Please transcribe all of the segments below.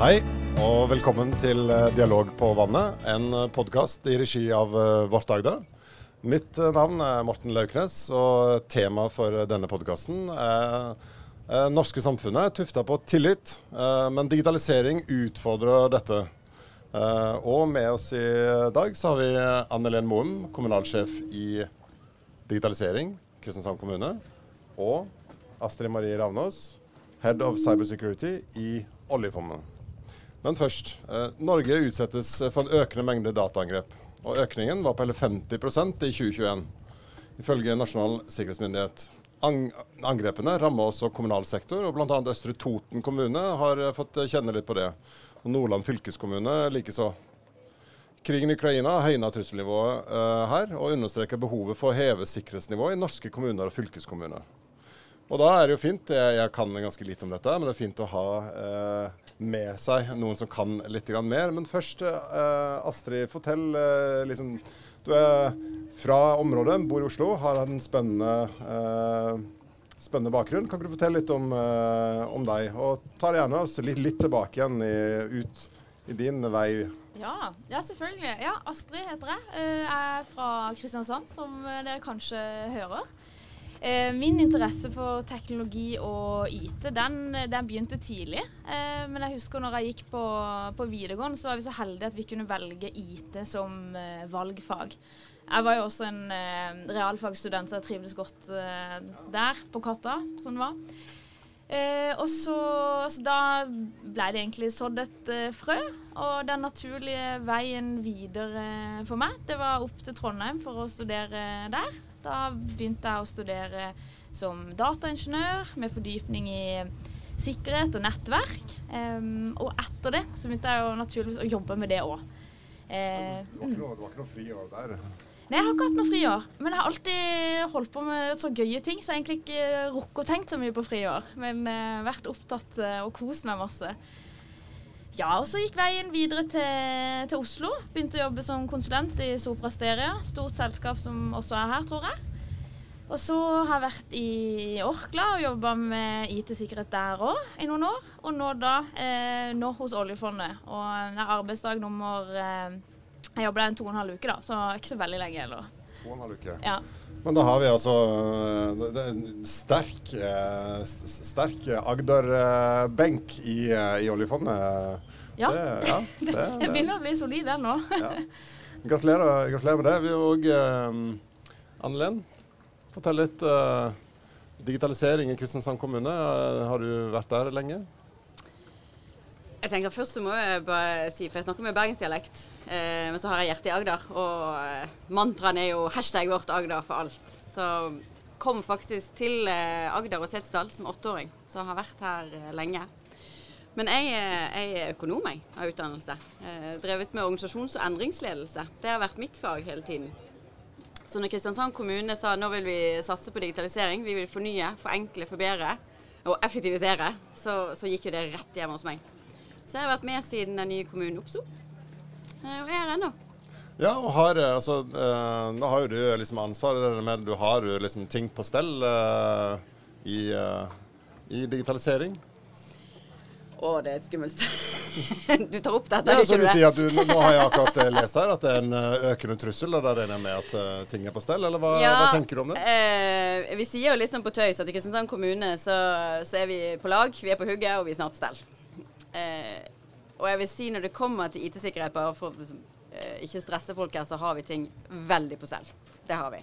Hei, og velkommen til eh, Dialog på vannet, en podkast i regi av eh, Vårt Agder. Mitt eh, navn er Morten Lauknes, og temaet for denne podkasten er norske samfunnet tufta på tillit, men digitalisering utfordrer dette. Og med oss i dag så har vi Anne Len Moen, kommunalsjef i digitalisering, Kristiansand kommune. Og Astrid Marie Ravnås, head of cybersecurity i oljefondet. Men først. Eh, Norge utsettes for en økende mengde dataangrep. Og økningen var på hele 50% i 2021, ifølge Nasjonal sikkerhetsmyndighet. Angrepene rammer også kommunal sektor, og bl.a. Østre Toten kommune har eh, fått kjenne litt på det. Og Nordland fylkeskommune likeså. Krigen i Ukraina har høyna trusselnivået her, og understreker behovet for å heve sikkerhetsnivået i norske kommuner og fylkeskommuner. Og da er det jo fint, jeg, jeg, kan ganske lite om dette, men det er fint å ha eh, med seg noen som kan litt mer. Men først, eh, Astrid, fortell eh, liksom Du er fra området, bor i Oslo, har en spennende, eh, spennende bakgrunn. Kan ikke du fortelle litt om, eh, om deg? Og ta det gjerne oss litt, litt, tilbake igjen i, ut i din vei. Ja, ja, selvfølgelig. Ja, Astrid heter jeg. Eh, jeg er fra Kristiansand, som dere kanskje hører. Eh, min interesse for teknologi og IT den, den begynte tidlig. Eh, men jeg husker når jeg gikk på, på, videregående, så var vi så heldige at vi kunne velge IT som eh, valgfag. Jeg var jo også en realfagsstudent, så jeg trivdes godt der, på Katta, som det var. Og så, så, da ble det egentlig sådd et frø. Og den naturlige veien videre for meg, det var opp til Trondheim for å studere der. Da begynte jeg å studere som dataingeniør med fordypning i sikkerhet og nettverk. Um, og etter det så begynte jeg jo naturligvis å jobbe med det òg. Uh, det, var ikke noe friår der? Nei, jeg har ikke hatt noe friår. Men jeg har alltid holdt på med så gøye ting, så jeg egentlig ikke rukket å tenkt så mye på friår. Men uh, vært opptatt uh, og kost meg masse. Ja, og så gikk veien videre til, til, Oslo. Begynte å jobbe som konsulent i Sopra Steria. Stort selskap som også er her, tror jeg. Og så har jeg vært i Orkla og jobba med IT-sikkerhet der òg i noen år. Og nå da eh, nå hos oljefondet. Og det er arbeidsdag nummer eh, Jeg jobber der en to og en halv uke, da, så ikke så veldig lenge heller. To og en halv uke. Ja. Men da har vi altså en sterk, eh, sterk Agder-benk i, eh, i, oljefondet. Ja. Det, ja, det, det begynner å bli solid, den nå. ja. gratulerer, gratulerer, med det. Vi òg eh, Anne Len, fortell litt. eh, digitalisering i Kristiansand kommune, har du vært der lenge? Jeg tenker Først så må jeg bare si, for jeg snakker med bergensdialekt, eh, men så har jeg hjertet i Agder. Og eh, mantraen er jo hashtag vårt Agder for alt. Så kom faktisk til eh, Agder og Setesdal som åtteåring, så har vært her eh, lenge. Men jeg, eh, jeg, er økonom jeg, av utdannelse. Eh, drevet med organisasjons- og endringsledelse. Det har vært mitt fag hele tiden. Så når Kristiansand kommune sa nå vil vi satse på digitalisering, vi vil fornye, forenkle, forbedre og effektivisere, så, så gikk jo det rett hjem hos meg. Så jeg har vært med siden den nye kommunen oppsto. Eh, og er her ennå. Ja, og har, eh, altså, uh, Nå har jo du liksom ansvaret med du har liksom ting på stell uh, i, uh, i, digitalisering. Å, det er et skummelt Du tar opp dette, ja, ikke du sier at du, Nå har jeg akkurat lest her at det er en økende trussel, og da regner jeg med at ting er på stell, eller hva, ja, hva tenker du om det? Eh, vi sier jo liksom på tøys at i Kristiansand kommune så, så, er vi på lag, vi er på hugget, og vi er snart på stell. Eh, og jeg vil si når det kommer til IT-sikkerhet, bare for å eh, ikke stresse folk her, så har vi ting veldig på stell. Det har vi.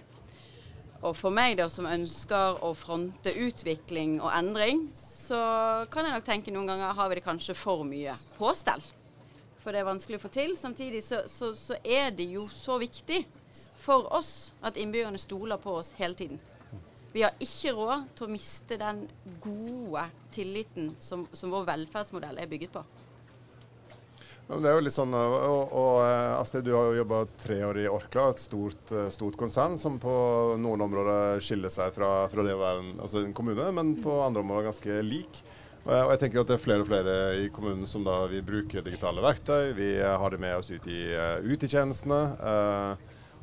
Og for meg da, som ønsker å fronte utvikling og endring, så kan jeg nok tenke noen ganger har vi det kanskje for mye på stell. For det er vanskelig å få til. Samtidig så, så, så er det jo så viktig for oss at innbyggerne stoler på oss hele tiden. Vi har ikke råd til å miste den gode tilliten som, som vår velferdsmodell er bygget på. Det er jo litt sånn, og, og eh, Astrid, Du har jo jobba tre år i Orkla, et stort, eh, stort, konsern som på noen områder skiller seg fra, fra det å være en, altså en, kommune, men på andre områder ganske lik. Og jeg tenker at det er flere og flere i kommunen som da vi bruker digitale verktøy. Vi har det med oss ut i, utetjenestene,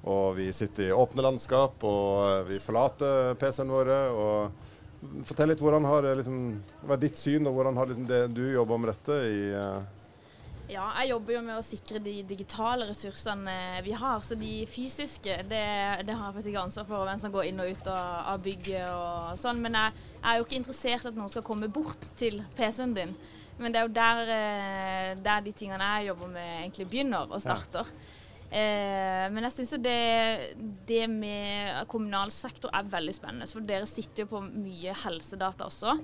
og vi sitter i åpne landskap, og eh, vi forlater PC-ene våre. og Fortell litt hvordan har liksom, hva er ditt syn, og hvordan har liksom det du jobber med dette i, eh, Ja, jeg jobber jo med å sikre de digitale ressursene vi har. Så de fysiske, det, det har jeg faktisk ikke ansvar for hvem som går inn og ut av, av bygget og sånn. Men jeg, jeg, er jo ikke interessert i at noen skal komme bort til PC-en din. Men det er jo der, eh, der, de tingene jeg jobber med, egentlig begynner og starter. Ja. Eh, men jeg syns jo det, det, med kommunal sektor er veldig spennende. For dere sitter jo på mye helsedata også.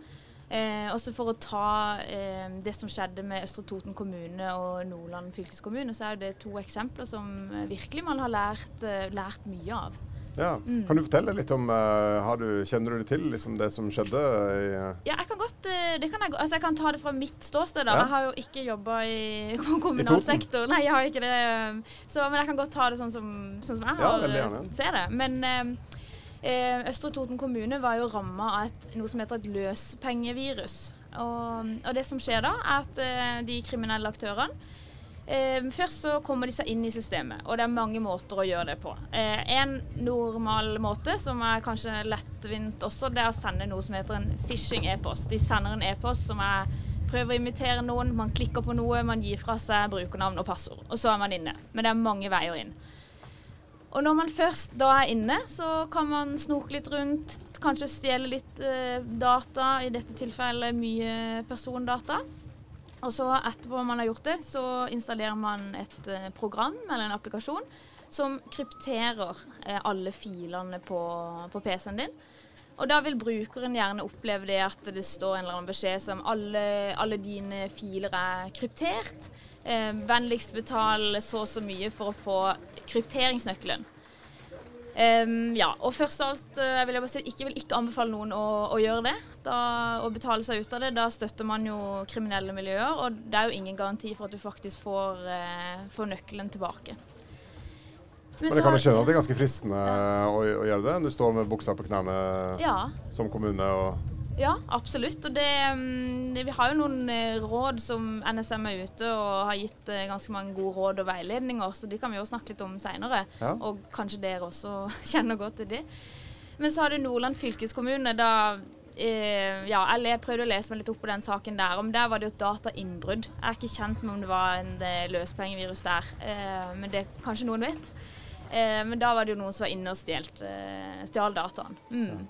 Eh, også for å ta eh, det som skjedde med Østre Toten kommune og Nordland fylkeskommune, så er det to eksempler som eh, virkelig man har lært, eh, lært mye av. Ja. Mm. Kan du fortelle litt om uh, du, Kjenner du til liksom, det som skjedde? I. Ja, jeg kan godt det kan jeg, altså jeg kan ta det fra mitt ståsted. Ja. Jeg har jo ikke jobba i kommunal sektor. Nei, jeg har ikke det. Så, men jeg kan godt ta det sånn som, sånn som jeg har ja, ser det. Men Eh, Østre Toten kommune var jo ramma av et, noe som heter et løspengevirus. Og, og, det som skjer da, er at eh, de kriminelle aktørene eh, Først så kommer de seg inn i systemet, og det er mange måter å gjøre det på. Eh, en normal måte, som er kanskje lettvint også, det er å sende noe som heter en phishing e-post. De sender en e-post som er prøver å imitere noen, man klikker på noe, man gir fra seg brukernavn og passord, og så er man inne. Men det er mange veier inn. Og når man først da er inne, så kan man snoke litt rundt, kanskje stjele litt eh, data, i dette tilfellet mye persondata. Og så etterpå man har gjort det, så installerer man et eh, program eller en applikasjon som krypterer eh, alle filene på, på PC-en din. Og da vil brukeren gjerne oppleve det at det står en eller annen beskjed som alle, alle dine filer er kryptert. Eh, vennligst betal så og så mye for å få krypteringsnøkkelen. Um, ja, og først og alt jeg vil jeg bare si ikke vil ikke anbefale noen å, å gjøre det. Da, å betale seg ut av det. Da støtter man jo kriminelle miljøer, og det er jo ingen garanti for at du faktisk får, uh, får nøkkelen tilbake. Men, Men jeg kan jo skjønne at det er ganske fristende ja. å, å, gjøre det. Du står med buksa på knærne ja. som kommune og ja, absolutt. Og det, mm, vi har jo noen eh, råd som NSM er ute og har gitt eh, ganske mange gode råd og veiledninger, så de kan vi jo snakke litt om seinere. Ja. Og kanskje dere også kjenner godt til de. Men så har du Nordland fylkeskommune. da eh, ja, jeg prøvde å lese meg litt opp på den saken der. Om der var det jo et datainnbrudd. Jeg er ikke kjent med om det var en løspengevirus der, men det kanskje noen vet. Men da var det jo noen som var inne og stjal dataen. Mm.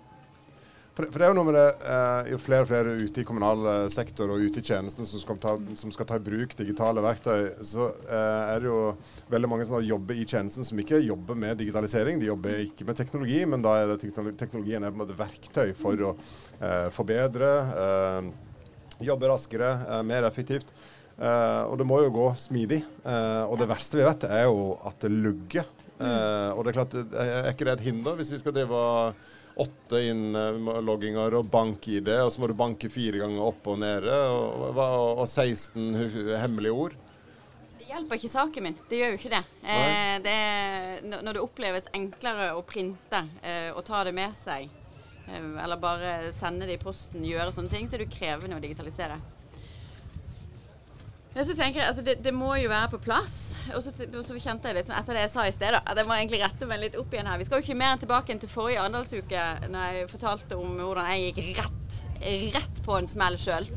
For, for, det er jo noe med det, eh, jo flere og flere ute i kommunal eh, sektor og ute i tjenesten som skal, ta, som skal ta i bruk digitale verktøy, så eh, er det jo veldig mange som jobber i tjenesten som ikke jobber med digitalisering. De jobber ikke med teknologi, men da er det teknologien er på en måte verktøy for å eh, forbedre, eh, jobbe raskere, eh, mer effektivt. og det må jo gå smidig. og det verste vi vet, er jo at det lugger. og det er klart, er ikke det et hinder hvis vi skal drive og åtte innlogginger og bank-ID, og så må du banke fire ganger opp og nede, og, og, og 16 hemmelige ord. Det hjelper ikke saken min. Det gjør jo ikke det. Eh, det når det oppleves enklere å printe eh, og ta det med seg, eh, eller bare sende det i posten, gjøre sånne ting, så er det krevende å digitalisere. Ja, så tenker jeg, altså det, det, må jo være på plass. Og så, kjente jeg liksom etter det jeg sa i sted, at jeg må egentlig rette meg litt opp igjen her. Vi skal jo ikke mer enn tilbake til forrige Arendalsuke, når jeg fortalte om hvordan jeg gikk rett, rett på en smell sjøl.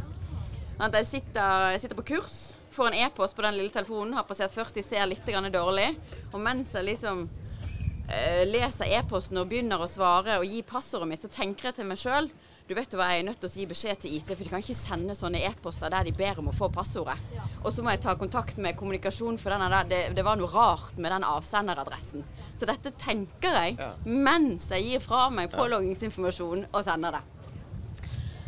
Jeg sitter, jeg sitter på kurs, får en e-post på den lille telefonen, har passert 40, ser litt dårlig. Og mens jeg liksom uh, leser e-posten og begynner å svare og gi passordet mitt, så tenker jeg til meg sjøl du vet hva, jeg er nødt til å gi beskjed til IT, for de kan ikke sende sånne e-poster der de ber om å få passordet. Ja. Og så må jeg ta kontakt med kommunikasjon, for der, det, det, var noe rart med den avsenderadressen. Så dette tenker jeg ja. mens jeg gir fra meg påloggingsinformasjonen og sender det.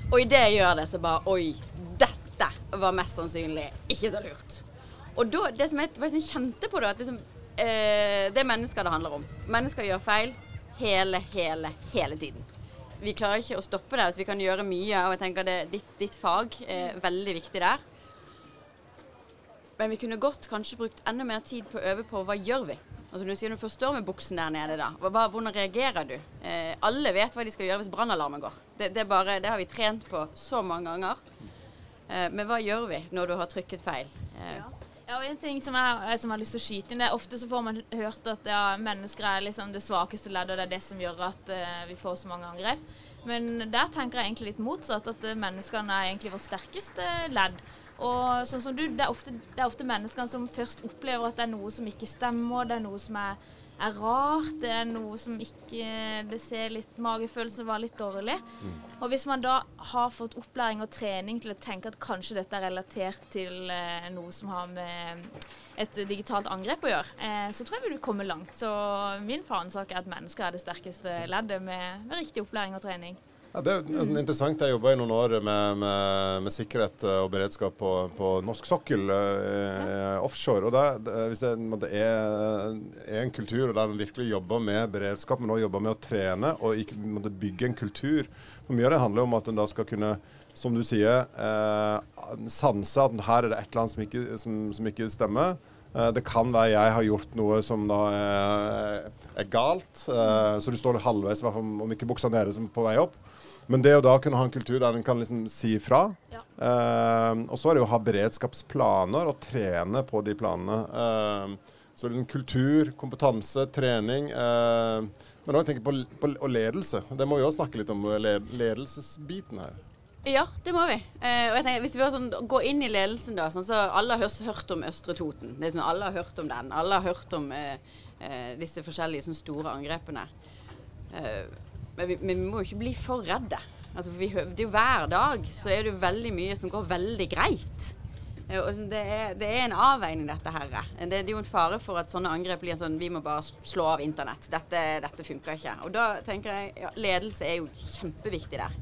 Og idet jeg gjør det, så bare Oi, dette var mest sannsynlig ikke så lurt. Og da, det som jeg, jeg kjente på da, at liksom, eh, det er mennesker det handler om. Mennesker gjør feil hele, hele, hele tiden vi klarer ikke å stoppe det. Så vi kan gjøre mye. Og jeg tenker det, ditt, ditt fag er veldig viktig der. Men vi kunne godt kanskje brukt enda mer tid på å øve på hva gjør vi. Altså Du sier du forstår med buksen der nede, da. Hva, hvordan reagerer du? Eh, alle vet hva de skal gjøre hvis brannalarmen går. Det, det, bare, det, har vi trent på så mange ganger. Eh, men hva gjør vi når du har trykket feil? Eh, ja. Ja, og en ting som jeg, som jeg, har lyst til å skyte inn, det er Ofte så får man hørt at ja, mennesker er liksom det svakeste leddet, og det er det som gjør at uh, vi får så mange angrep. Men der tenker jeg egentlig litt motsatt, at uh, menneskene er egentlig vårt sterkeste ledd. Og sånn som du, det er, ofte, det er ofte menneskene som først opplever at det er noe som ikke stemmer, det er noe som er, er rart, det er noe som ikke Det ser litt Magefølelsen var litt dårlig. Mm. Og hvis man da har fått opplæring og trening til å tenke at kanskje dette er relatert til eh, noe som har med et digitalt angrep å gjøre, eh, så tror jeg vi vil komme langt. Så min fanesak er at mennesker er det sterkeste leddet med, med riktig opplæring og trening. Ja, det er nesten interessant. Jeg jobba i noen år med, med, med, sikkerhet og beredskap på, på norsk sokkel, eh, offshore. og der, det, Hvis det, det er, er, en kultur der en virkelig jobber med beredskap, men også jobber med å trene og ikke, måtte bygge en kultur for Mye av det handler om at en da skal kunne, som du sier, eh, sanse at her er det et eller annet som ikke, som, som ikke stemmer. Eh, det kan være jeg har gjort noe som da er, er galt, eh, så du står halvveis, om ikke buksa nede, som på vei opp. Men det å da kunne ha en kultur der en kan liksom si ifra. Ja. Eh, og så er det jo å ha beredskapsplaner og trene på de planene. Eh, så liksom kultur, kompetanse, trening. Eh, men òg tenke på, på og ledelse. Det må vi òg snakke litt om, led, ledelsesbiten her. Ja, det må vi. Eh, og jeg tenker, hvis vi sånn, går inn i ledelsen, da sånn, så Alle har hørt, hørt om Østre Toten. Det er sånn, alle har hørt om den. Alle har hørt om eh, eh disse forskjellige sånn, store angrepene. Eh, men vi, men vi, må jo ikke bli for redde. Altså, for vi, er jo Hver dag så er det jo veldig mye som går veldig greit. Eh, og det er, det er en avveining, dette her. Det, det, er jo en fare for at sånne angrep blir sånn Vi må bare slå av internett. Dette, dette funker ikke. Og da tenker jeg ja, ledelse er jo kjempeviktig der.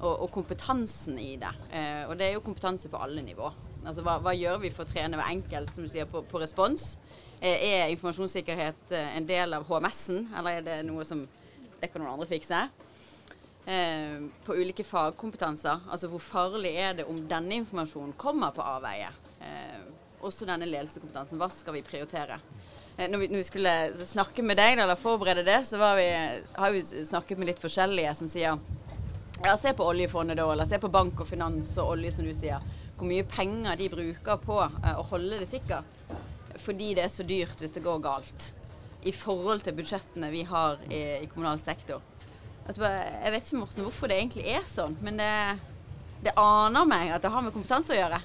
Og, og kompetansen i det. Eh, og det er jo kompetanse på alle nivå. Altså hva, hva, gjør vi for å trene hver enkelt som du sier, på, på respons? Eh, er informasjonssikkerhet eh, en del av HMS-en, eller er det noe som det kan noen andre fikse. Eh, på ulike fagkompetanser. Altså hvor farlig er det om denne informasjonen kommer på avveie? Eh, også denne ledelseskompetansen. Hva skal vi prioritere? Eh, når, vi, når, vi, skulle snakke med deg eller forberede det, så vi, har vi snakket med litt forskjellige som sier ja, se på oljefondet da, eller se på bank og finans og olje, som du sier. Hvor mye penger de bruker på eh, å holde det sikkert. Fordi det er så dyrt hvis det går galt i forhold til budsjettene vi har i, i kommunal sektor. Altså, jeg vet ikke Morten, hvorfor det egentlig er sånn, men det, det aner meg at det har med kompetanse å gjøre.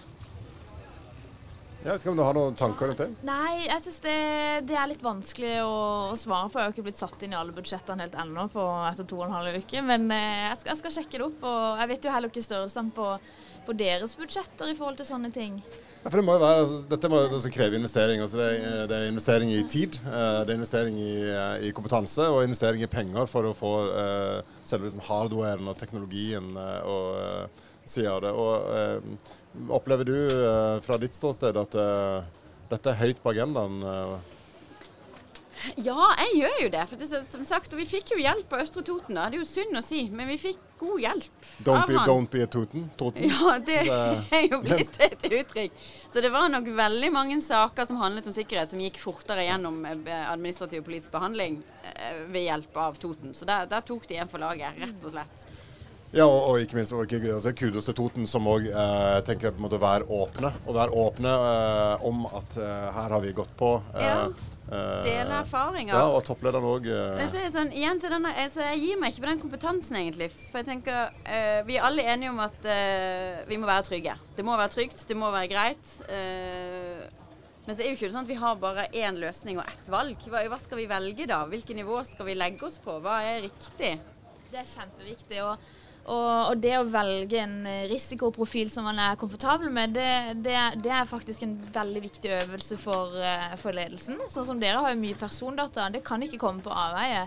Jeg vet ikke om du har noen tanker rundt det? Nei, jeg syns det, det, er litt vanskelig å, å, svare for. Jeg har ikke blitt satt inn i alle budsjettene helt ennå etter to og en halv uke. Men eh, jeg skal, jeg, skal, sjekke det opp. Og jeg vet jo heller ikke størrelsen på, på deres budsjetter i forhold til sånne ting. Ja, for det må jo være, altså, dette må jo kreve investering. Altså det, er, det, er, investering i tid, eh, det er investering i, eh, i, kompetanse og investering i penger for å få uh, selve liksom hardwaren og teknologien uh, og uh, sida av det. Og, opplever du fra ditt ståsted at dette er høyt på agendaen? Ja, jeg gjør jo det. For det, som sagt, og Vi fikk jo hjelp av Østre Toten. da. Det er jo synd å si, men vi fikk god hjelp. Don't, be, don't be, a Toten? Toten. Ja, det, er jo blitt et uttrykk. Så det var nok veldig mange saker som handlet om sikkerhet, som gikk fortere gjennom eh, administrativ og politisk behandling eh, ved hjelp av Toten. Så der, der tok de en for laget, rett og slett. Ja, og, og, ikke minst og altså, kudos til Toten, som òg eh, tenker at måtte være åpne. Og være åpne eh, om at eh, her har vi gått på. Eh, ja. Eh, Dele erfaringer. Ja, og topplederen òg. Eh. Men så er sånn, igjen så denne, altså, Jeg gir meg ikke på den kompetansen, egentlig. For jeg tenker Vi er alle enige om at vi må være trygge. Det må være trygt, det må være greit. men så er jo ikke det sånn at vi har bare én løsning og ett valg. Hva, hva skal vi velge da? Hvilket nivå skal vi legge oss på? Hva er riktig? Det er kjempeviktig. og og, og, det å velge en eh, risikoprofil som man er komfortabel med, det, det, det er faktisk en veldig viktig øvelse for, eh, for, ledelsen. Sånn som dere har jo mye persondata, det kan ikke komme på avveie.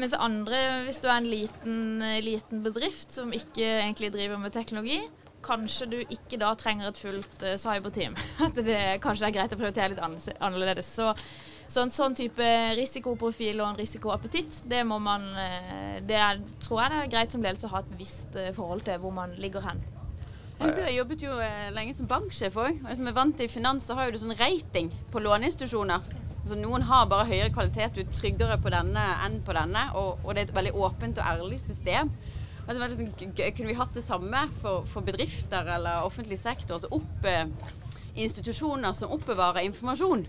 Mens andre, hvis du er en liten, eh, liten bedrift som ikke egentlig driver med teknologi, kanskje du ikke da trenger et fullt cyberteam. At det kanskje er greit å prioritere litt annerledes. Så så en sånn type risikoprofil og en risikoappetitt, det må man eh, Det er, tror jeg det er greit som ledelse å ha et bevisst eh, forhold til hvor man ligger hen. Jeg jobbet jo eh, lenge som banksjef òg. Som er vant til finans, så har jo du sånn rating på låneinstitusjoner. Altså, noen har bare høyere kvalitet, du er tryggere på denne enn på denne. Og, og det er et veldig åpent og ærlig system. Altså, liksom, kunne vi hatt det samme for, for bedrifter eller offentlig sektor? Altså opp eh, institusjoner som oppbevarer informasjon.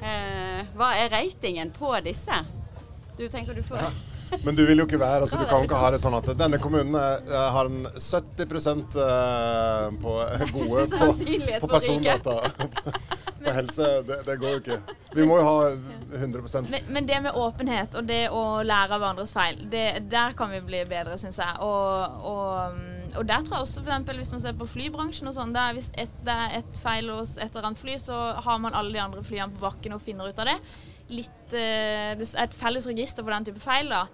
Eh, hva er ratingen på disse? Du tenker du får ja. Men du vil jo ikke være altså, Du kan jo ikke ha det sånn at denne kommunen eh, har en 70 eh, på gode på, på persondata. På helse. Det, det går jo ikke. Vi må jo ha 100 Men, men det med åpenhet og det å lære av hverandres feil, det, der kan vi bli bedre, syns jeg. Og, og, mm, og der tror jeg også, eksempel, hvis man ser på flybransjen og sånn, hvis et, det er et feil hos et eller annet fly, så har man alle de andre flyene på bakken og finner ut av det. Litt, eh, det er et felles register for den type feil. da.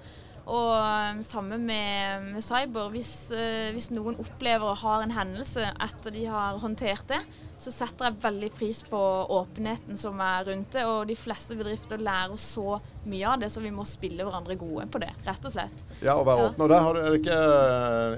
Og um, samme med, med cyber. Hvis, eh, hvis noen opplever og har en hendelse etter de har håndtert det, så setter jeg veldig pris på åpenheten som er rundt det. Og de fleste bedrifter lærer så mye av det, så vi må spille hverandre gode på det, rett og slett. Ja, og være åpen. Og der har du ikke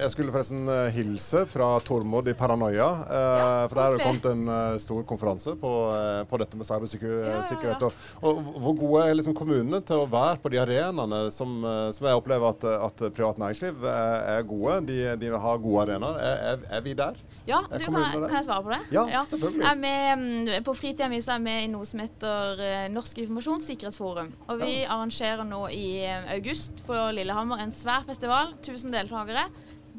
Jeg skulle forresten eh, hilse fra Tormod i Paranoia. eh, Ja, for der har det kommet en eh, stor konferanse på, eh, på dette med cybersikkerhet. Ja, ja. Og, og hvor gode er liksom kommunene til å være på de arenaene som, eh, som jeg opplever at, at privat næringsliv er gode? De, de har gode arenaer. Er, er, er vi der? Ja, du, kan, kan jeg svare på det? Ja, selvfølgelig. Er med, mm, på fritida mi er med i noe som heter eh, Norsk informasjonssikkerhetsforum. Og vi arrangerer nå i eh, august på Lillehammer en svær festival. 1000 deltakere.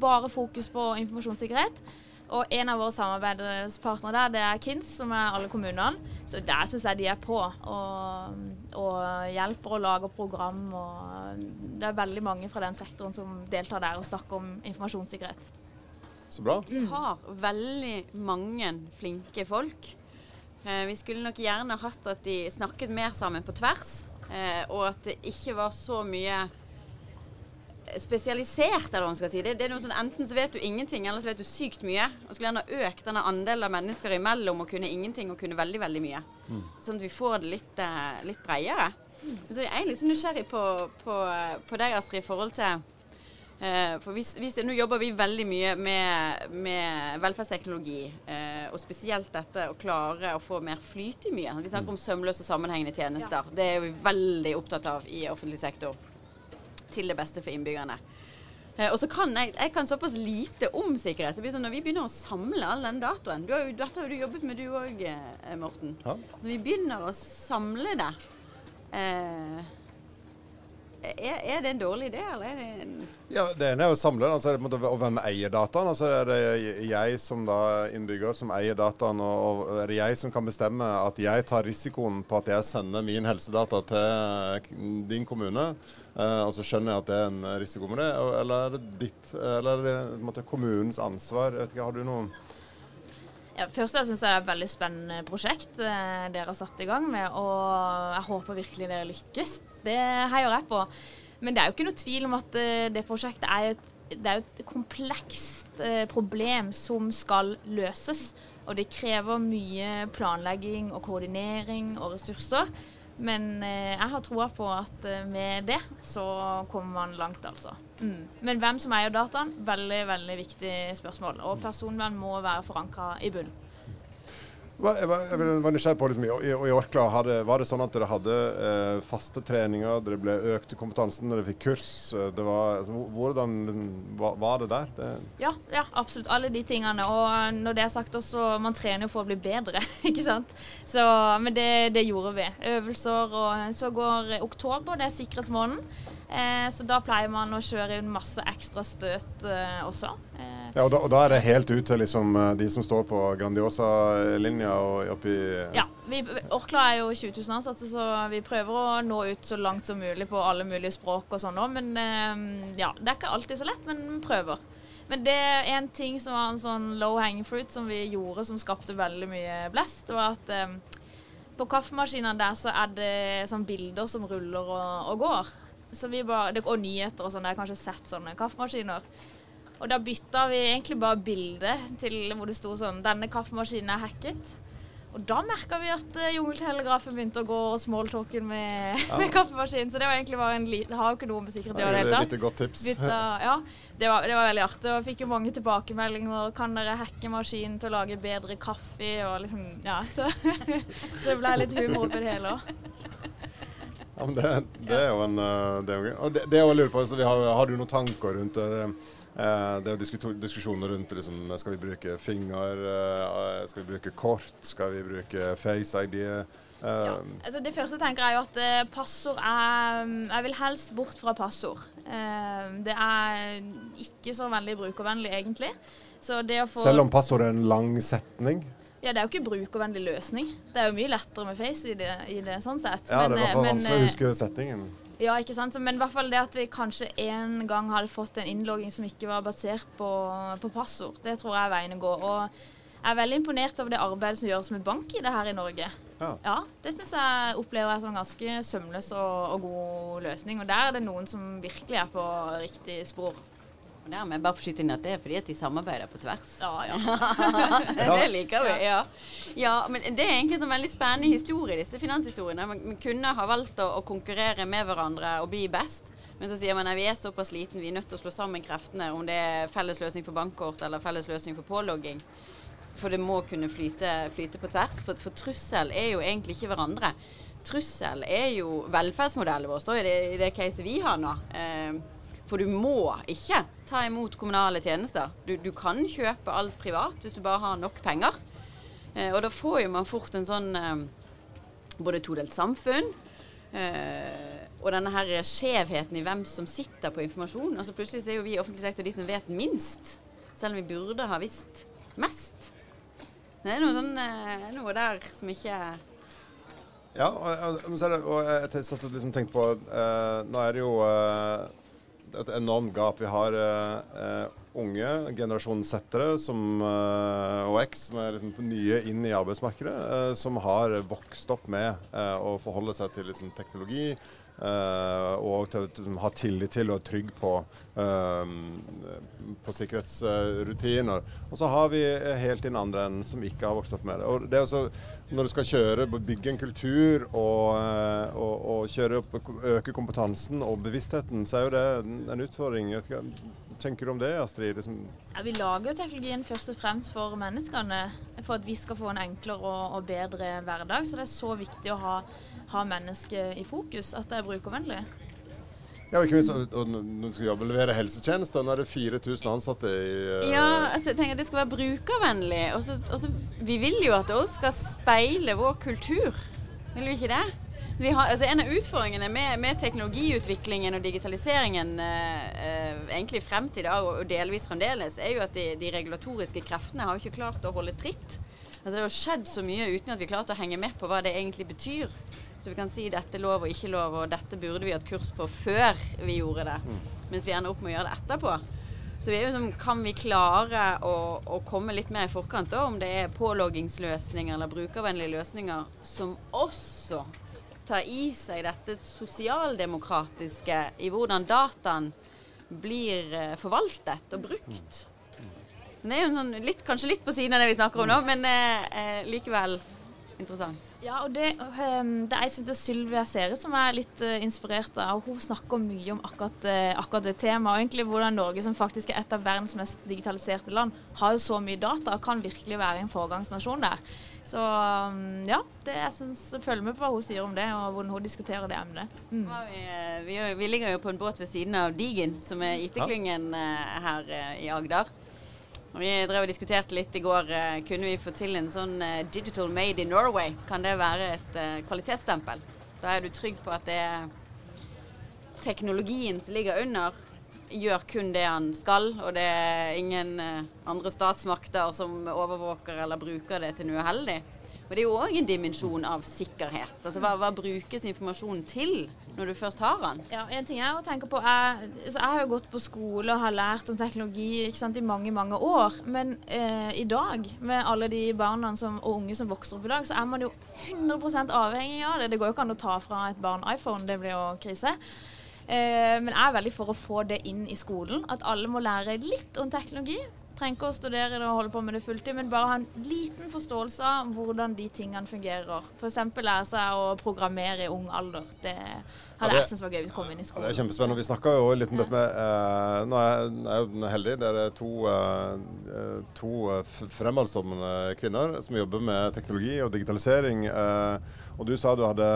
Bare fokus på informasjonssikkerhet. Og en av våre samarbeidspartnere der, det er KINS, som er alle kommunene. Så der syns jeg de er på og, og hjelper og lager program. Og det er veldig mange fra den sektoren som deltar der og snakker om informasjonssikkerhet. Så bra. Vi har veldig mange flinke folk. Eh, vi skulle nok gjerne hatt at de snakket mer sammen på tvers, eh, og at det ikke var så mye spesialisert, eller hva man skal si. Det, det er noe sånn, Enten så vet du ingenting, eller så vet du sykt mye. Og skulle gjerne økt denne andelen av mennesker imellom og kunne ingenting og kunne veldig, veldig mye. Sånn at vi får det litt, eh, litt bredere. Så er litt sånn nysgjerrig på, på, på deg, Astrid, i forhold til for hvis, hvis, Nå jobber vi veldig mye med, med velferdsteknologi, eh, og spesielt dette å klare å få mer flyt i mye. Vi snakker om sømløse og sammenhengende tjenester. Det er vi veldig opptatt av i offentlig sektor. Til det beste for innbyggerne. Eh, og så kan jeg, jeg kan såpass lite om sikkerhet. Så sånn, når vi begynner å samle all den datoen du har Dette har jo du jobbet med du òg, Morten. Ja. Så vi begynner å samle det. Eh, er, er det en dårlig idé, eller er det en Ja, Det ene er å samle, altså, og hvem eier dataen. Altså, er det jeg som da innbygger som eier dataen, og, og er det jeg som kan bestemme at jeg tar risikoen på at jeg sender min helsedata til din kommune, eh, og så skjønner jeg at det er en risiko med det, eller er det ditt, eller er det på en måte, kommunens ansvar? Jeg vet ikke, har du noen Ja, først jeg synes det er et veldig spennende prosjekt eh, dere har satt i gang med, og jeg håper virkelig dere lykkes. Det heier jeg på. Men det er jo ikke noe tvil om at eh, det prosjektet er et, er et komplekst eh, problem som skal løses. Og det krever mye planlegging og koordinering og ressurser. Men eh, jeg har troa på at med det så kommer man langt, altså. Mm. Men hvem som eier dataen, veldig veldig viktig spørsmål. Og personvern må være forankra i bunn. Jeg var, var nysgjerrig på liksom, i, i Orkla, hadde, Var det sånn at dere hadde eh, faste treninger, dere ble økt i kompetansen, dere fikk kurs? eh, Det var, altså, hvordan liksom, var, var det der? Det, Ja, ja, absolutt. Alle de tingene. Og når det er sagt også, man trener jo for å bli bedre, ikke sant. Så, men det, det gjorde vi. Øvelser. Og så går oktober, det er sikkerhetsmåneden. Eh, så da pleier man å kjøre inn masse ekstra støt eh, også. Eh, ja, og da, og da er det helt ut til liksom, eh, de som står på Grandiosa-linja og oppi ja, vi, Orkla er jo 20 000 ansatte, så vi prøver å nå ut så langt som mulig på alle mulige språk og sånn òg. Men eh, ja, det er ikke alltid så lett, men vi prøver. Men det er en ting som var en sånn low hanging fruit som vi gjorde som skapte veldig mye blest, det var at eh, på kaffemaskinene der så er det sånn bilder som ruller og, og går. Så vi bare, det, og nyheter og sånn. Jeg har kanskje sett sånne kaffemaskiner. Og da bytta vi egentlig bare bilde til hvor det sto sånn 'Denne kaffemaskinen er hacket'. Og da merka vi at uh, jungeltelegrafen begynte å gå og smalltalken med, med kaffemaskinen. Så det var egentlig bare en liten har jo ikke noe med sikkerhet å gjøre i det hele tatt. godt tips. Bytta, ja, det var, det var veldig artig. Og fikk jo mange tilbakemeldinger. Kan dere hacke maskinen til å lage bedre kaffe? Og liksom, ja, så det ble litt humor oppi det hele òg. Ja, men det, det er jo en eh, det er jo. Og det, det jeg lurer på, så vi har, har du noen tanker rundt det? Eh, det er jo diskusjoner rundt liksom, skal vi bruke finger, eh, skal vi bruke kort, skal vi bruke face ID. Ja. Altså det første tenker jeg jo at eh, passord er Jeg vil helst bort fra passord. Det er ikke så veldig brukervennlig, egentlig. Få, Selv om passord er en lang setning? Ja, det er jo ikke brukervennlig løsning. Det er jo mye lettere med Face i det, i det sånn sett. Ja, men, det var for vanskelig å huske setningen. Ja, ikke sant. Men i hvert fall det at vi kanskje en gang hadde fått en innlogging som ikke var basert på, på passord, det tror jeg er veien å gå. Og jeg er veldig imponert over det arbeidet som gjøres med bank i det her i Norge. Ja, ja Det syns jeg opplever jeg som en ganske sømløs og, og god løsning. Og der er det noen som virkelig er på riktig spor. Og men bare for å skyte inn at det er fordi at de samarbeider på tvers. Ja, ja. det liker vi. Ja. ja. men det er egentlig en veldig spennende historie, disse finanshistoriene. Man kunne ha valgt å, å, konkurrere med hverandre og bli best. Men så sier man at vi er såpass liten, vi er nødt til å slå sammen kreftene, om det er felles løsning for bankkort eller felles løsning for pålogging. For det må kunne flyte, flyte på tvers. For, for, trussel er jo egentlig ikke hverandre. Trussel er jo velferdsmodellen vår, i det, i det caset vi har nå. Eh, for du må ikke ta imot kommunale tjenester. Du, du, kan kjøpe alt privat hvis du bare har nok penger. Eh, og da får jo man fort en sånn eh, både todelt samfunn eh, og denne her skjevheten i hvem som sitter på informasjon. Altså Plutselig er jo vi i offentlig sektor de som vet minst, selv om vi burde ha visst mest. Det er noe, sånn, eh, noe der som ikke ja, og, og, og jeg liksom tenkte på eh, Nå er det jo uh, et enormt gap. Vi har uh, unge generasjonssettere som, uh, og X som er liksom nye inn i arbeidsmarkedet, som har vokst opp med å forholde seg til liksom, teknologi. Og til å ha tillit til og trygg på, på sikkerhetsrutiner. Og så har vi helt inn andre enn som ikke har vokst opp med det. Og det er også, når du skal kjøre, bygge en kultur og, og, og kjøre opp, øke kompetansen og bevisstheten, så er jo det en utfordring. Hva tenker du om det, Astrid? Liksom ja, vi lager jo teknologien først og fremst for menneskene. For at vi skal få en enklere og, og bedre hverdag. Så det er så viktig å ha, ha mennesket i fokus, at det er brukervennlig. Ja, ikke minst og du skal jobbe levere helsetjenester. Nå er det 4000 ansatte i uh... Ja, altså jeg tenker at det skal være brukervennlig. Og så Vi vil jo at det òg skal speile vår kultur. Vil vi ikke det? Vi har, altså en av utfordringene med, med teknologiutviklingen og digitaliseringen uh, uh, egentlig frem til i dag, og delvis fremdeles, er jo at de, de regulatoriske kreftene har ikke klart å holde tritt. Altså Det har skjedd så mye uten at vi klarte å henge med på hva det egentlig betyr. Så vi kan si dette er lov og ikke lov, og dette burde vi hatt kurs på før vi gjorde det. Mm. Mens vi ender opp med å gjøre det etterpå. Så vi er jo som, kan vi klare å, å komme litt mer i forkant, da, om det er påloggingsløsninger eller brukervennlige løsninger som også tar i seg dette sosialdemokratiske i hvordan dataen blir eh, forvaltet og brukt. Men Det er jo sånn, litt, kanskje litt på siden av det vi snakker om nå, men eh, eh likevel interessant. Ja, og det, um, det er ei som heter Sylvia Sere som er litt uh, inspirert av. Hun snakker mye om akkurat, uh, akkurat, det temaet. Og egentlig hvordan Norge, som faktisk er et av verdens mest digitaliserte land, har jo så mye data og kan virkelig være en foregangsnasjon der. Så um, ja, det, jeg synes, følger med på hva hun sier om det, og hvordan hun diskuterer det emnet. Mm. Vi, eh, vi, vi, ligger jo på en båt ved siden av Digen, som er IT-klyngen uh, her i Agder. Vi drev og diskuterte litt i går. Eh, kunne vi få til en sånn eh, 'Digital Made in Norway'? Kan det være et uh, kvalitetsstempel? Da er du trygg på at det er teknologien som ligger under, gjør kun det han skal, og det er ingen andre statsmakter som overvåker eller bruker det til noe uheldig. Og det er jo òg en dimensjon av sikkerhet. Altså hva, hva brukes informasjonen til? Når du først har den. Ja, en ting jeg tenker på jeg, altså Jeg har jo gått på skole og har lært om teknologi sant, i mange mange år. Men eh, i dag, med alle de barna som, og unge som vokser opp i dag, så er man jo 100% avhengig av det. Det går jo ikke an å ta fra et barn iPhone, det blir jo krise. Eh, men jeg er veldig for å få det inn i skolen. At alle må lære litt om teknologi. Trenger ikke å studere det og holde på med det fulltid, men bare ha en liten forståelse av hvordan de tingene fungerer. F.eks. lære seg å programmere i ung alder. Det hadde jeg syntes var gøy hvis vi kom inn i skolen. Ja, det er kjempespennende. Vi snakka jo litt om dette med eh, Nå er jeg jo heldig. Det er to, eh, to fremadstormende kvinner som jobber med teknologi og digitalisering. Eh, og du sa du hadde,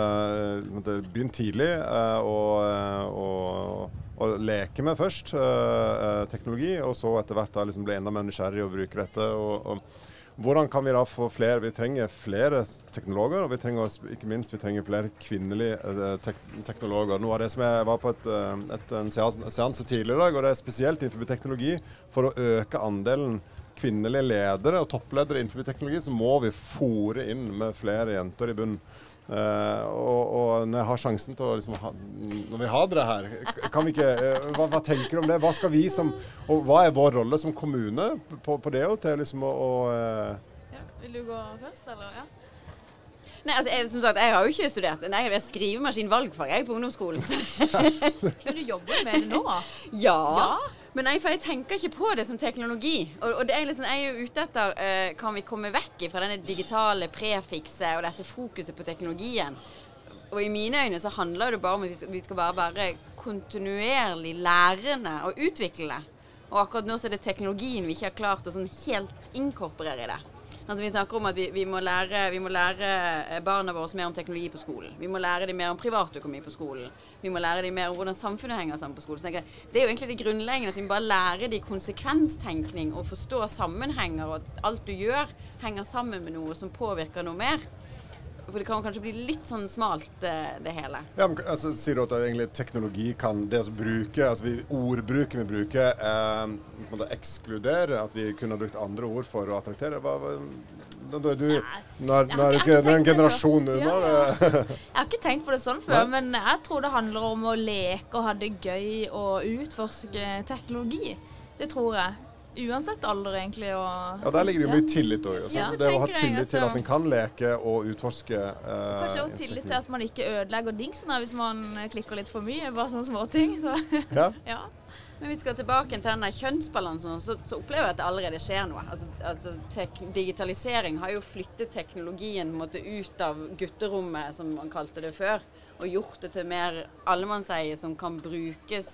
hadde begynt tidlig. Eh, og, eh, og leke med først, eh, teknologi, og så etter hvert da liksom bli enda mer nysgjerrig og bruke dette. Og, og, hvordan kan vi da få flere Vi trenger flere teknologer, og vi trenger ikke minst vi trenger flere kvinnelige uh, tek teknologer. Noe av det som Jeg var på et, et, en seanse tidligere i dag, og det er spesielt innenfor teknologi. For å øke andelen kvinnelige ledere og toppledere innenfor teknologi, så må vi fòre inn med flere jenter i bunnen. Uh, og, og, når jeg har sjansen til å liksom ha, Når vi har dere her, kan vi ikke uh, hva, hva, tenker du om det? Hva skal vi som Og hva er vår rolle som kommune på, på det? Og til liksom å, å uh... ja, Vil du gå først, eller? Ja. Nei, altså, jeg, som sagt, jeg har jo ikke studert Nei, jeg er skrivemaskin valgfag jeg på ungdomsskolen. Men du jobber med det nå? Ja. ja. Men jeg, jeg, tenker ikke på det som teknologi. Og, og er liksom, jeg er jo ute etter uh, Kan vi komme vekk fra denne digitale prefikset og dette fokuset på teknologien? Og i mine øyne så handler det bare om at vi skal bare være kontinuerlig lærende og utvikle Og akkurat nå så er det teknologien vi ikke har klart å sånn helt inkorporere i det. Altså, vi snakker om at vi, vi, må lære, vi, må lære, eh, barna våre mer om teknologi på skolen. Vi må lære dem mer om privatøkonomi på skolen. Vi må lære dem mer om hvordan samfunnet henger sammen på skolen. Jeg, det er jo egentlig det grunnleggende at vi bare lære dem konsekvenstenkning og forstå sammenhenger, og at alt du gjør, henger sammen med noe som påvirker noe mer. For det kan kanskje bli litt sånn smalt, det, det hele. Ja, men altså, Sier du at egentlig teknologi kan det å bruke, altså vi, ordbruken vi bruker, eh, ekskludere? At vi kunne brukt andre ord for å attraktere? Hva, hva, da er du Nå er ikke en generasjon unna. Ja, jeg har ikke tenkt på det sånn før, Nei. men jeg tror det handler om å leke og ha det gøy og utforske teknologi. Det tror jeg. Uansett alder, egentlig. Og, ja, Der ligger det jo mye tillit òg. Ja, det å ha tillit til at en kan leke og utforske. Eh, Kanskje også tillit til at man ikke ødelegger dingsen hvis man klikker litt for mye. Bare sånne småting. Så. Ja. ja. Men vi skal tilbake til denne kjønnsbalansen, så, så, opplever jeg at det allerede skjer noe. Altså, altså digitalisering har jo flyttet teknologien måte, ut av gutterommet, som man kalte det før, og gjort det til mer allemannseie som kan brukes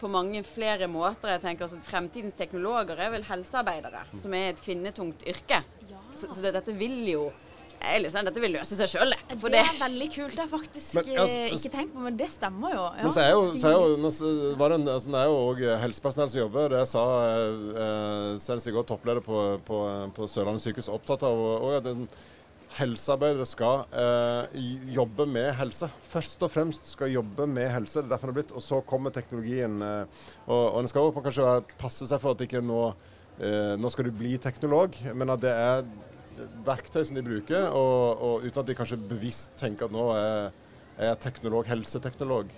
på mange flere måter. Jeg tenker altså, Fremtidens teknologer er vel helsearbeidere, som er et kvinnetungt yrke. Ja. Så, så det, dette vil jo liksom, Dette vil løse seg sjøl, det. det er veldig kult. Det har jeg faktisk men, altså, ikke tenkt på, men det stemmer jo. Ja, men så er jo, så er jo, var det, en, altså, det er jo òg helsepersonell som jobber. Det sa eh, senest i går toppleder på, på, på Sørlandet sykehus opptatt av. Og, og, helsearbeidere skal eh, jobbe med helse. Først og fremst skal jobbe med helse. Det er derfor det er blitt. Og så kommer teknologien. Eh, og, og en skal også kanskje passe seg for at ikke nå, eh, nå skal du bli teknolog, men at det er verktøy som de bruker, og, og uten at de kanskje bevisst tenker at nå er jeg teknolog, helseteknolog.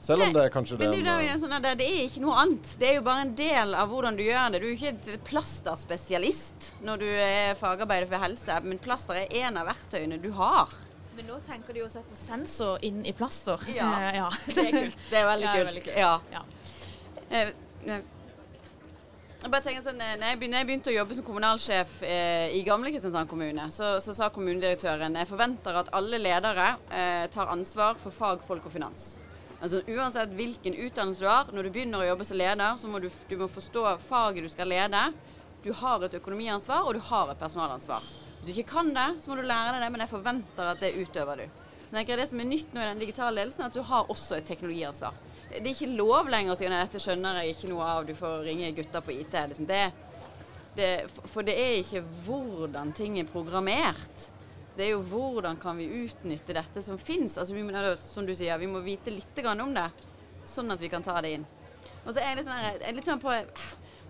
Selv om det er kanskje men det, er sånn det, det, er ikke noe annet. Det er jo bare en del av hvordan du gjør det. Du er ikke et plasterspesialist når du er fagarbeider for helse, men plaster er en av verktøyene du har. Men nå tenker de å sette sensor inn i plaster. Ja, uh, ja. det er kult. Det er veldig kult. Veldig kult. Ja. ja. Jeg bare tenker sånn, når jeg, begynte, jeg begynte å jobbe som kommunalsjef eh, i gamle Kristiansand kommune, så, så, sa kommunedirektøren jeg forventer at alle ledere eh, tar ansvar for fagfolk og finans. Altså Uansett hvilken utdannelse du har, når du begynner å jobbe som leder, så må du, du må forstå faget du skal lede. Du har et økonomiansvar, og du har et personalansvar. Hvis du ikke kan det, så må du lære deg det, men jeg forventer at det utøver du. Så jeg Det som er nytt nå i den digitale ledelsen, er at du har også et teknologiansvar. Det er ikke lov lenger å si at dette skjønner jeg ikke noe av, du får ringe gutta på IT. Liksom det, det, for det er ikke hvordan ting er programmert det er jo hvordan kan vi utnytte dette som fins. Altså, som du sier, vi må vite litt om det, sånn at vi kan ta det inn. Og så er det sånn her, litt sånn på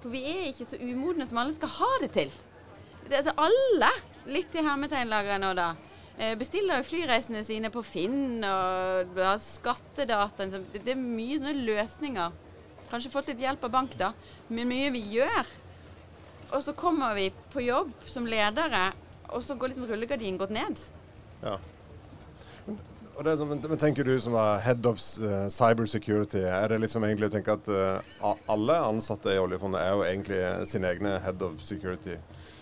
For vi er ikke så umodne som alle skal ha det til. Det, altså alle, litt i hermetegnlageret nå, da, eh, bestiller jo flyreisene sine på Finn og har skattedata. Liksom. Det, det er mye sånne løsninger. Kanskje fått litt hjelp av bank, da, men mye vi gjør. Og så kommer vi på jobb som ledere og så går liksom rullegardinen gått ned. Ja. Og det, men, men tenker du som er head of uh, cyber security, er det liksom egentlig å tenke at uh, alle ansatte i oljefondet er jo egentlig sine egne head of security?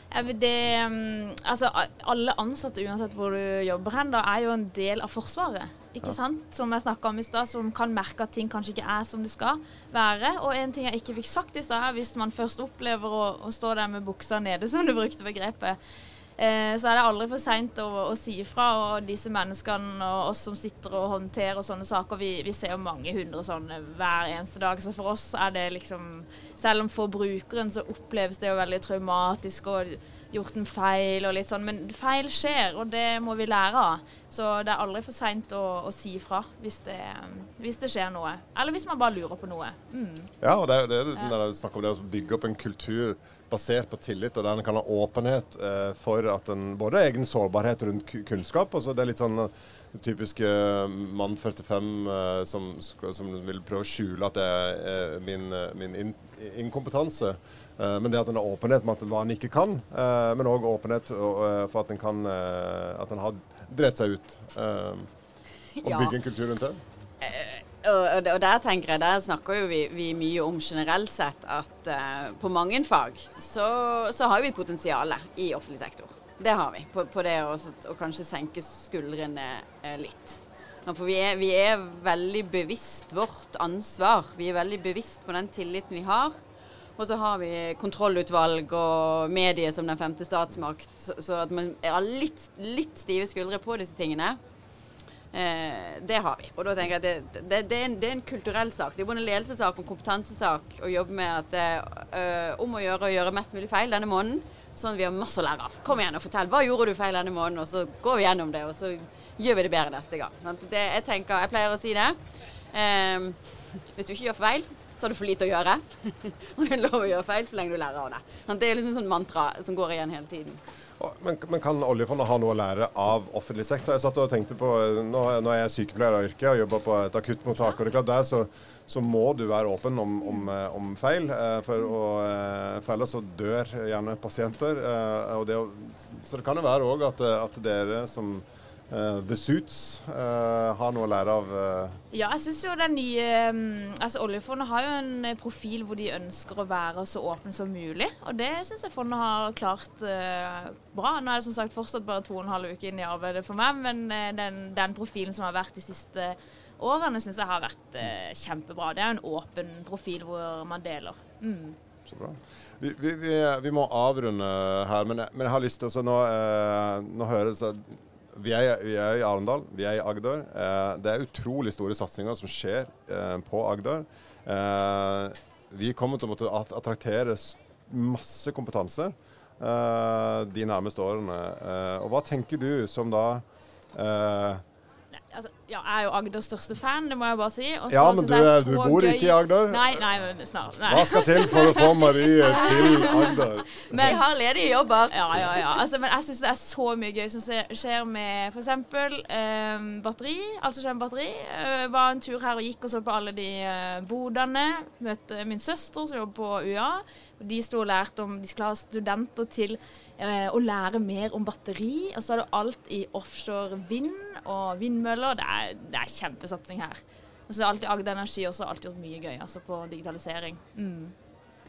Det, um, altså, alle ansatte, uansett hvor du jobber hen, da, er jo en del av Forsvaret. Ikke ja. sant? Som jeg snakka om i stad, som kan merke at ting kanskje ikke er som det skal være. Og en ting jeg ikke fikk sagt i stad, hvis man først opplever å, å stå der med buksa nede, som du brukte begrepet, Eh, så er det aldri for seint å, å, si ifra. Og disse menneskene og oss som sitter og håndterer sånne saker, vi, vi ser jo mange hundre sånne hver eneste dag. Så for oss er det liksom Selv om for brukeren så oppleves det jo veldig traumatisk og gjort en feil og litt sånn, men feil skjer, og det må vi lære av. Så det er aldri for seint å, å, si ifra hvis, hvis, det skjer noe. Eller hvis man bare lurer på noe. Mm. Ja, og det er det, det, det, snakk om det å bygge opp en kultur basert på tillit, og der en kan ha åpenhet eh, for at en både egen sårbarhet rundt kunnskap og så Det er litt sånn uh, typiske uh, mann 45 eh, som, som, vil prøve å skjule at det er eh, min, eh, min in inkompetanse. Men det at en har åpenhet med hva en ikke kan, men òg åpenhet for at en kan At en har drept seg ut. og bygge en kultur rundt det og, og, der tenker jeg, der snakker jo vi, vi mye om generelt sett at på mange fag så, så har vi potensial i offentlig sektor. Det har vi. På, på det å, å, kanskje senke skuldrene litt. For vi er, vi er, veldig bevisst vårt ansvar. Vi er veldig bevisst på den tilliten vi har. Og så har vi kontrollutvalg og medier som den femte statsmakt. Så, at man har litt, litt stive skuldre på disse tingene. Eh, det har vi. Og da tenker jeg at det, det, det, er en, det, er en, kulturell sak. Det er både en ledelsessak og en kompetansesak å jobbe med at det øh, om å gjøre å gjøre mest mulig feil denne måneden. Sånn at vi har masse å lære av. Kom igjen og fortell. Hva gjorde du feil denne måneden? Og så går vi gjennom det, og så gjør vi det bedre neste gang. Det, jeg tenker, jeg pleier å si det. Eh, hvis du ikke gjør feil, så har du for lite å gjøre. og det er lov å gjøre feil så lenge du lærer av det. Det er liksom en sånn mantra som går igjen hele tiden. Men, men, kan oljefondet ha noe å lære av offentlig sektor? Jeg satt og tenkte på, Nå, nå er jeg sykepleier av yrke og jobber på et akuttmottak. og det er klart Der så, så må du være åpen om, om, eh, om feil, eh, for, å, eh, for, ellers så dør gjerne pasienter. og det, så det kan jo være òg at, at dere som Uh, The Suits uh, har noe å lære av uh... Ja, jeg syns jo den nye um, Altså Oljefondet har jo en profil hvor de ønsker å være så åpne som mulig. Og det syns jeg fondet har klart bra. Nå er det som sagt fortsatt bare to og en halv uke inn i arbeidet for meg, men den, den, profilen som har vært de siste årene, syns jeg har vært kjempebra. Det er jo en åpen profil hvor man deler. Mm. Så bra. Vi, vi, vi, vi, må avrunde her, men jeg, men jeg har lyst til å nå, nå høres det vi er, vi er, i Arendal, vi er i Agder. Eh, det er utrolig store satsinger som skjer eh, på Agder. Eh, vi kommer til å måtte attraktere masse kompetanse eh, de nærmeste årene. Eh, og hva tenker du som da eh, altså, ja, jeg er jo Agders største fan, det må jeg bare si. Også, ja, men du, er, du bor gøy. ikke i Agder? Nei, nei, men snart. Nei. Hva skal til for å få Marie til Agder? Men, Vi har ledige jobber. Ja, ja, ja. Altså, men jeg syns det er så mye gøy som skjer med f.eks. Eh, batteri. Alt som skjer med batteri. Jeg eh, var en tur her og gikk og så på alle de eh, bodene. Møtte min søster som jobber på UiA. De sto og lærte om de skulle ha studenter til eh, å lære mer om batteri. Og så er det alt i offshore vind og vindmøller. Det er, det er kjempesatsing her. Og så er alltid Agder Energi også alltid gjort mye gøy altså på digitalisering. Mm.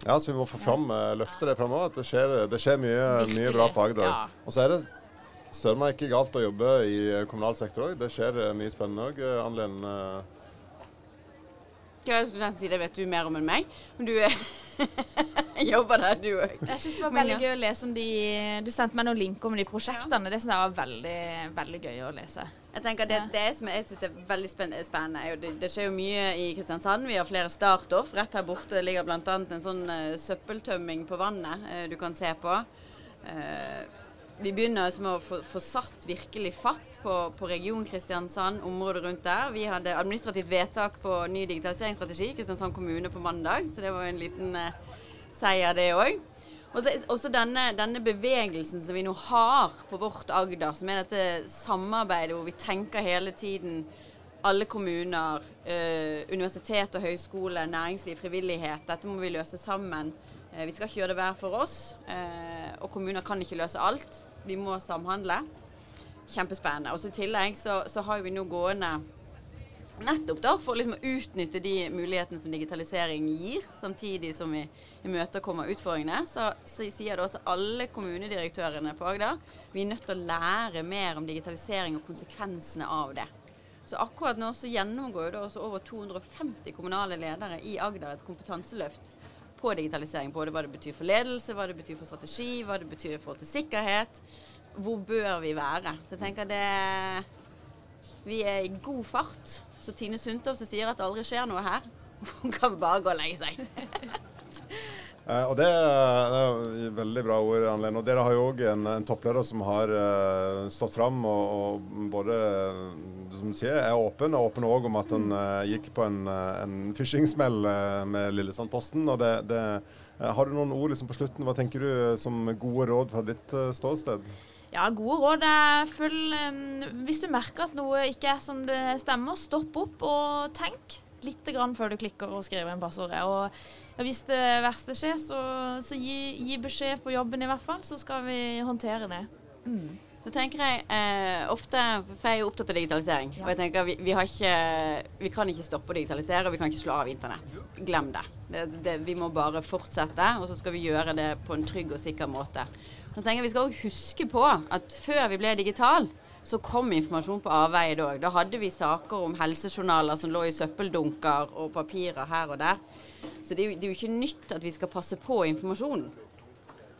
Ja, så vi må få fram, uh, løfte det framover. Det skjer, det skjer mye, mye, bra på Agder. Ja. Og så er det søren meg ikke galt å jobbe i eh, kommunal sektor òg. Det skjer uh, mye spennende òg. Uh, Jeg skulle nesten si det vet du mer om enn meg. Men du jobber der, du òg. Jeg syns det var veldig gøy å lese om de Du sendte meg noen linker om de prosjektene. Det syns jeg var veldig, veldig gøy å lese. Jeg tenker det, det som jeg synes er veldig spennende, det, det, skjer jo mye i Kristiansand. Vi har flere startoff. Rett her borte ligger bl.a. en sånn uh, søppeltømming på vannet uh, du kan se på. Uh, vi begynner som med å få, få satt virkelig fatt på, på, region Kristiansand, området rundt der. Vi hadde administrativt vedtak på ny digitaliseringsstrategi i Kristiansand kommune på mandag, så det var en liten seier, det òg. Også denne, denne, bevegelsen som vi nå har på vårt Agder, som er dette samarbeidet hvor vi tenker hele tiden alle kommuner, eh, universitet og høyskole, næringsliv, frivillighet. Dette må vi løse sammen. Eh, vi skal ikke gjøre det hver for oss. Eh, og kommuner kan ikke løse alt. Vi må samhandle. Kjempespennende. Og så I tillegg så, så har vi nå gående nettopp da for liksom å utnytte de mulighetene som digitalisering gir, samtidig som vi imøtekommer utfordringene, så, så sier det også alle kommunedirektørene på Agder vi er nødt til å lære mer om digitalisering og konsekvensene av det. Så akkurat nå så gjennomgår det også over 250 kommunale ledere i Agder et kompetanseløft på digitalisering. Både hva det betyr for ledelse, hva det betyr for strategi, hva det betyr i forhold til sikkerhet. Hvor bør vi være? Så jeg tenker det Vi er i god fart. Så Tine Sundtoft sier at det aldri skjer noe her, hun kan bare gå og legge seg. Eh, og det, er- det er veldig bra ord, Anne Og dere har jo òg en, en toppleder som har eh, stått fram og, og både som du sier, er åpen, og åpen òg om at han eh, gikk på en, eh, en phishing-smell eh, med Lillesandposten. Og det, det, eh, har du noen ord liksom på slutten? Hva tenker du som gode råd fra ditt eh, ståsted? Ja, gode råd følg um, Hvis du merker at noe ikke er som det stemmer, stopp opp og tenk litt grann før du klikker og skriver inn passordet. Og hvis det verste skjer, så, så gi, gi beskjed på jobben i hvert fall, så skal vi håndtere det. Så tenker jeg eh, ofte, for jeg er jo opptatt av digitalisering, Ja. og jeg tenker vi, vi, har ikke, vi kan ikke stoppe å digitalisere, og vi kan ikke slå av internett. Glem det. det, det vi må bare fortsette, og så skal vi gjøre det på en trygg og sikker måte. Så tenker jeg Vi skal også huske på at før vi ble digital, så kom informasjon på avveie òg. Da hadde vi saker om helsejournaler som lå i søppeldunker og papirer her og der. Så det er, jo, det er jo ikke nytt at vi skal passe på informasjonen.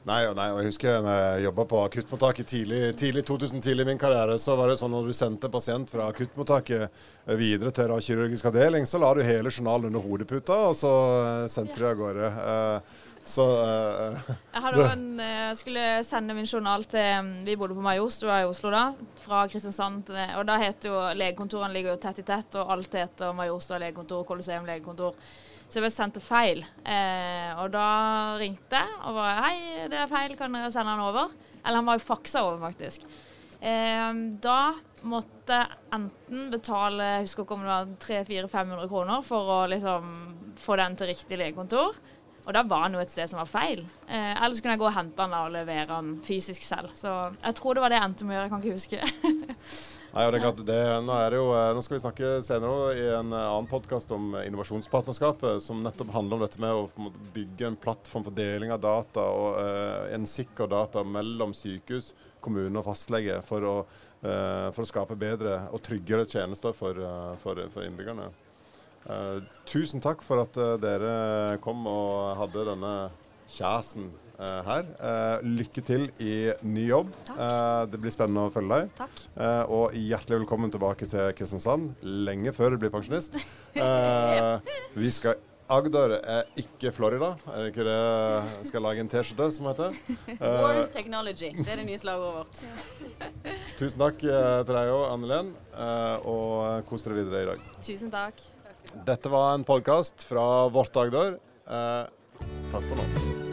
Nei, nei, og jeg husker når jeg jobba på akuttmottaket tidlig, tidlig 2000 tidlig i min karriere, så var det sånn når du sendte en pasient fra akuttmottaket eh, videre til da kirurgisk avdeling, så la du hele journalen under hodeputa, og så eh, sendte du av gårde. Eh, Så uh, Jeg hadde også en, jeg skulle sende min journal til Vi bodde på Majorstua i Oslo da, fra Kristiansand. Og da heter jo legekontorene ligger jo tett i tett, og alt heter Majorstua legekontor, Colosseum legekontor. Så jeg ble sendt til feil. Eh, og da ringte jeg og var Hei, det er feil, kan dere sende den over? Eller han var jo faksa over, faktisk. Eh, da måtte enten betale jeg husker ikke om det var 300-400-500 kroner for å liksom få den til riktig legekontor. Og da var han jo et sted som var feil. Eh, eller så kunne jeg gå og hente han da og levere han fysisk selv. Så jeg tror det var det jeg endte med å gjøre, jeg kan ikke huske. Nei, og det er klart, det, nå, er det jo, eh, nå skal vi snakke senere i en eh, annen podkast om eh, innovasjonspartnerskapet, som nettopp handler om dette med å bygge en plattform for deling av data og eh, en sikker data mellom sykehus, kommune og fastlege for å, eh, for å skape bedre og tryggere tjenester for, for, for innbyggerne. Eh, tusen takk for at dere kom og hadde denne kjasen eh, her. Eh, lykke til i ny jobb. Eh, det blir spennende å følge deg. Takk. Eh, og hjertelig velkommen tilbake til Kristiansand, lenge før du blir pensjonist. Eh, vi skal Agder er ikke Florida. Er det ikke det jeg skal lage en T-skjorte som heter? Eh, War Technology. Det er det nye slagordet vårt. tusen takk eh, til deg òg, Annelen, eh, og kos dere videre i dag. Tusen takk. Dette var en podkast fra Vårt Agder. Eh, takk for nå.